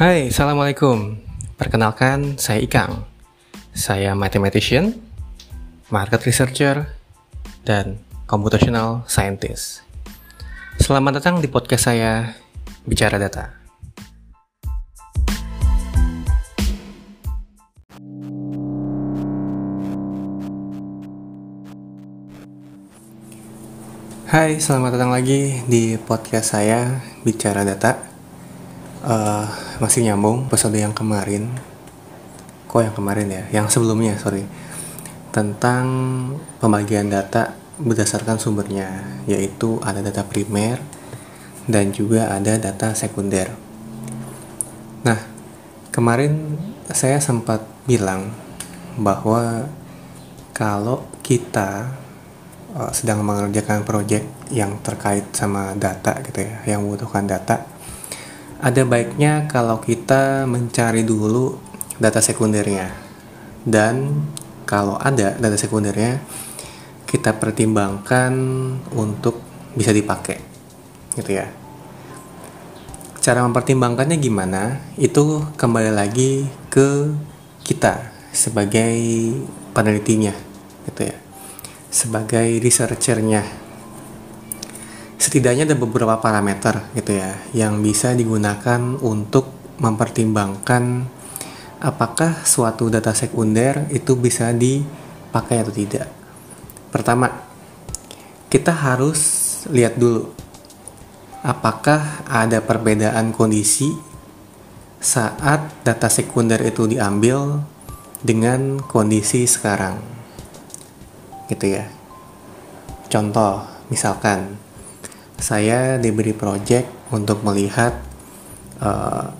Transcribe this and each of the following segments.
Hai, Assalamualaikum. Perkenalkan, saya Ikang. Saya mathematician, market researcher, dan computational scientist. Selamat datang di podcast saya, Bicara Data. Hai, selamat datang lagi di podcast saya, Bicara Data uh, masih nyambung episode yang kemarin? Kok yang kemarin ya? Yang sebelumnya sorry. Tentang pembagian data berdasarkan sumbernya yaitu ada data primer dan juga ada data sekunder. Nah kemarin saya sempat bilang bahwa kalau kita uh, sedang mengerjakan proyek yang terkait sama data gitu ya yang membutuhkan data ada baiknya kalau kita mencari dulu data sekundernya. Dan kalau ada data sekundernya kita pertimbangkan untuk bisa dipakai. Gitu ya. Cara mempertimbangkannya gimana? Itu kembali lagi ke kita sebagai penelitinya gitu ya. Sebagai researchernya setidaknya ada beberapa parameter gitu ya yang bisa digunakan untuk mempertimbangkan apakah suatu data sekunder itu bisa dipakai atau tidak. Pertama, kita harus lihat dulu apakah ada perbedaan kondisi saat data sekunder itu diambil dengan kondisi sekarang. Gitu ya. Contoh, misalkan saya diberi project untuk melihat uh,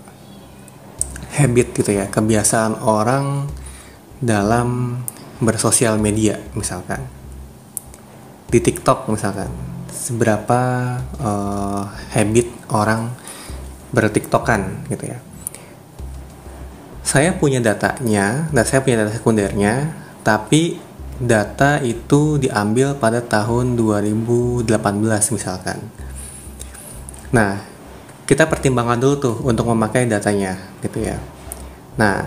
habit gitu ya kebiasaan orang dalam bersosial media misalkan. Di TikTok misalkan. Seberapa uh, habit orang bertiktokan gitu ya. Saya punya datanya dan saya punya data sekundernya tapi data itu diambil pada tahun 2018 misalkan. Nah, kita pertimbangkan dulu tuh untuk memakai datanya gitu ya. Nah,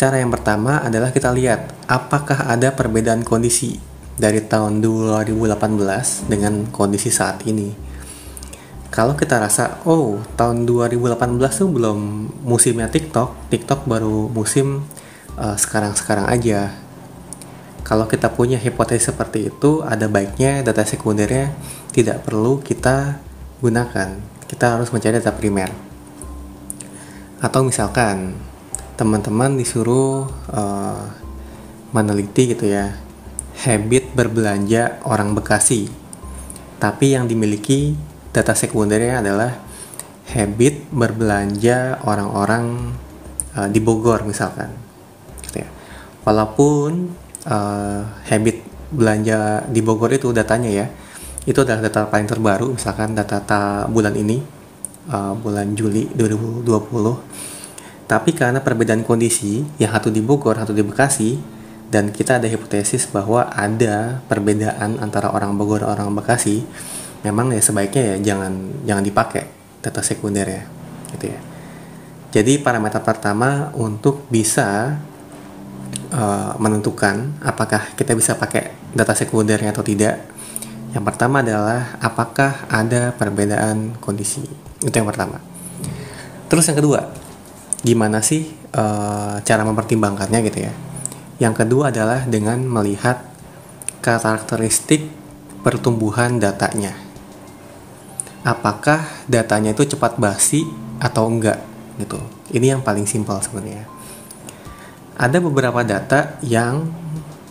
cara yang pertama adalah kita lihat apakah ada perbedaan kondisi dari tahun 2018 dengan kondisi saat ini. Kalau kita rasa, oh tahun 2018 tuh belum musimnya TikTok, TikTok baru musim eh, sekarang-sekarang uh, aja kalau kita punya hipotesis seperti itu, ada baiknya data sekundernya tidak perlu kita gunakan. Kita harus mencari data primer. Atau misalkan teman-teman disuruh uh, meneliti gitu ya, habit berbelanja orang Bekasi. Tapi yang dimiliki data sekundernya adalah habit berbelanja orang-orang uh, di Bogor misalkan. Gitu ya. Walaupun uh, habit belanja di Bogor itu datanya ya. Itu adalah data paling terbaru misalkan data-data bulan ini uh, bulan Juli 2020 tapi karena perbedaan kondisi yang satu di Bogor satu di Bekasi dan kita ada hipotesis bahwa ada perbedaan antara orang Bogor dan orang Bekasi memang ya sebaiknya ya jangan jangan dipakai data sekunder ya gitu ya. Jadi parameter pertama untuk bisa uh, menentukan apakah kita bisa pakai data sekundernya atau tidak. Yang pertama adalah apakah ada perbedaan kondisi. Itu yang pertama. Terus yang kedua, gimana sih uh, cara mempertimbangkannya gitu ya? Yang kedua adalah dengan melihat karakteristik pertumbuhan datanya. Apakah datanya itu cepat basi atau enggak gitu. Ini yang paling simpel sebenarnya ada beberapa data yang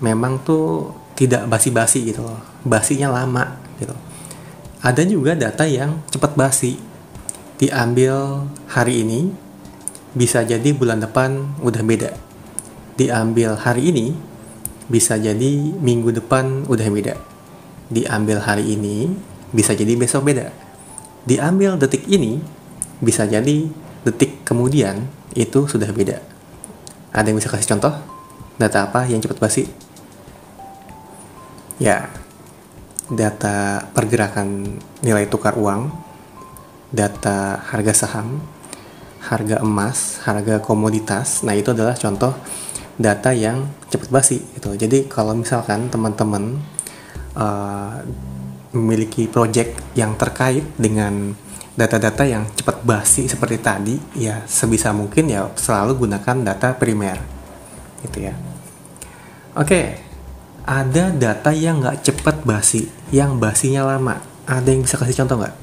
memang tuh tidak basi-basi gitu loh. Basinya lama gitu. Ada juga data yang cepat basi. Diambil hari ini bisa jadi bulan depan udah beda. Diambil hari ini bisa jadi minggu depan udah beda. Diambil hari ini bisa jadi besok beda. Diambil detik ini bisa jadi detik kemudian itu sudah beda ada yang bisa kasih contoh? Data apa yang cepat basi? Ya, data pergerakan nilai tukar uang, data harga saham, harga emas, harga komoditas. Nah, itu adalah contoh data yang cepat basi gitu. Jadi kalau misalkan teman-teman uh, memiliki project yang terkait dengan data-data yang cepat basi seperti tadi, ya sebisa mungkin ya selalu gunakan data primer, gitu ya. Oke, ada data yang nggak cepat basi, yang basinya lama. Ada yang bisa kasih contoh nggak?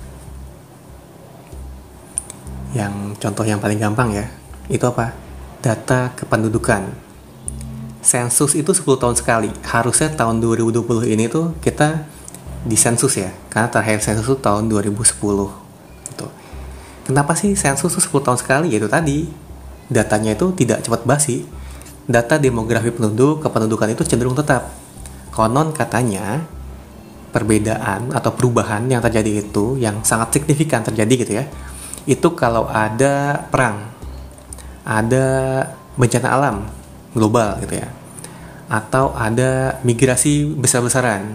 Yang contoh yang paling gampang ya, itu apa? Data kependudukan. Sensus itu 10 tahun sekali. Harusnya tahun 2020 ini tuh kita di sensus ya, karena terakhir sensus itu tahun 2010. Kenapa sih sensus itu 10 tahun sekali? Yaitu tadi, datanya itu tidak cepat basi. Data demografi penduduk kependudukan itu cenderung tetap. Konon katanya, perbedaan atau perubahan yang terjadi itu yang sangat signifikan terjadi gitu ya itu kalau ada perang, ada bencana alam global gitu ya, atau ada migrasi besar-besaran,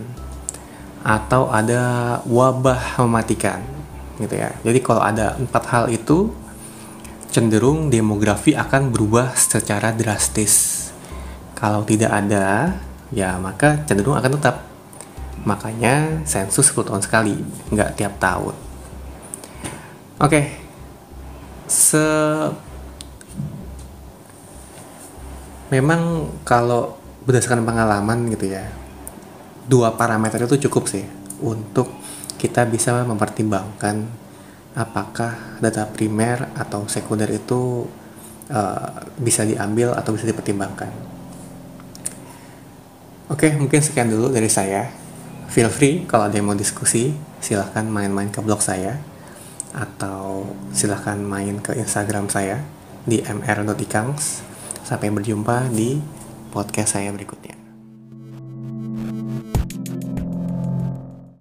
atau ada wabah mematikan gitu ya. Jadi kalau ada empat hal itu cenderung demografi akan berubah secara drastis. Kalau tidak ada, ya maka cenderung akan tetap. Makanya sensus 10 tahun sekali, nggak tiap tahun. Oke, okay, se memang kalau berdasarkan pengalaman gitu ya dua parameter itu cukup sih untuk kita bisa mempertimbangkan apakah data primer atau sekunder itu uh, bisa diambil atau bisa dipertimbangkan. Oke, mungkin sekian dulu dari saya. Feel free kalau ada yang mau diskusi, silahkan main-main ke blog saya atau silahkan main ke Instagram saya di mr.ikangs. Sampai berjumpa di podcast saya berikutnya.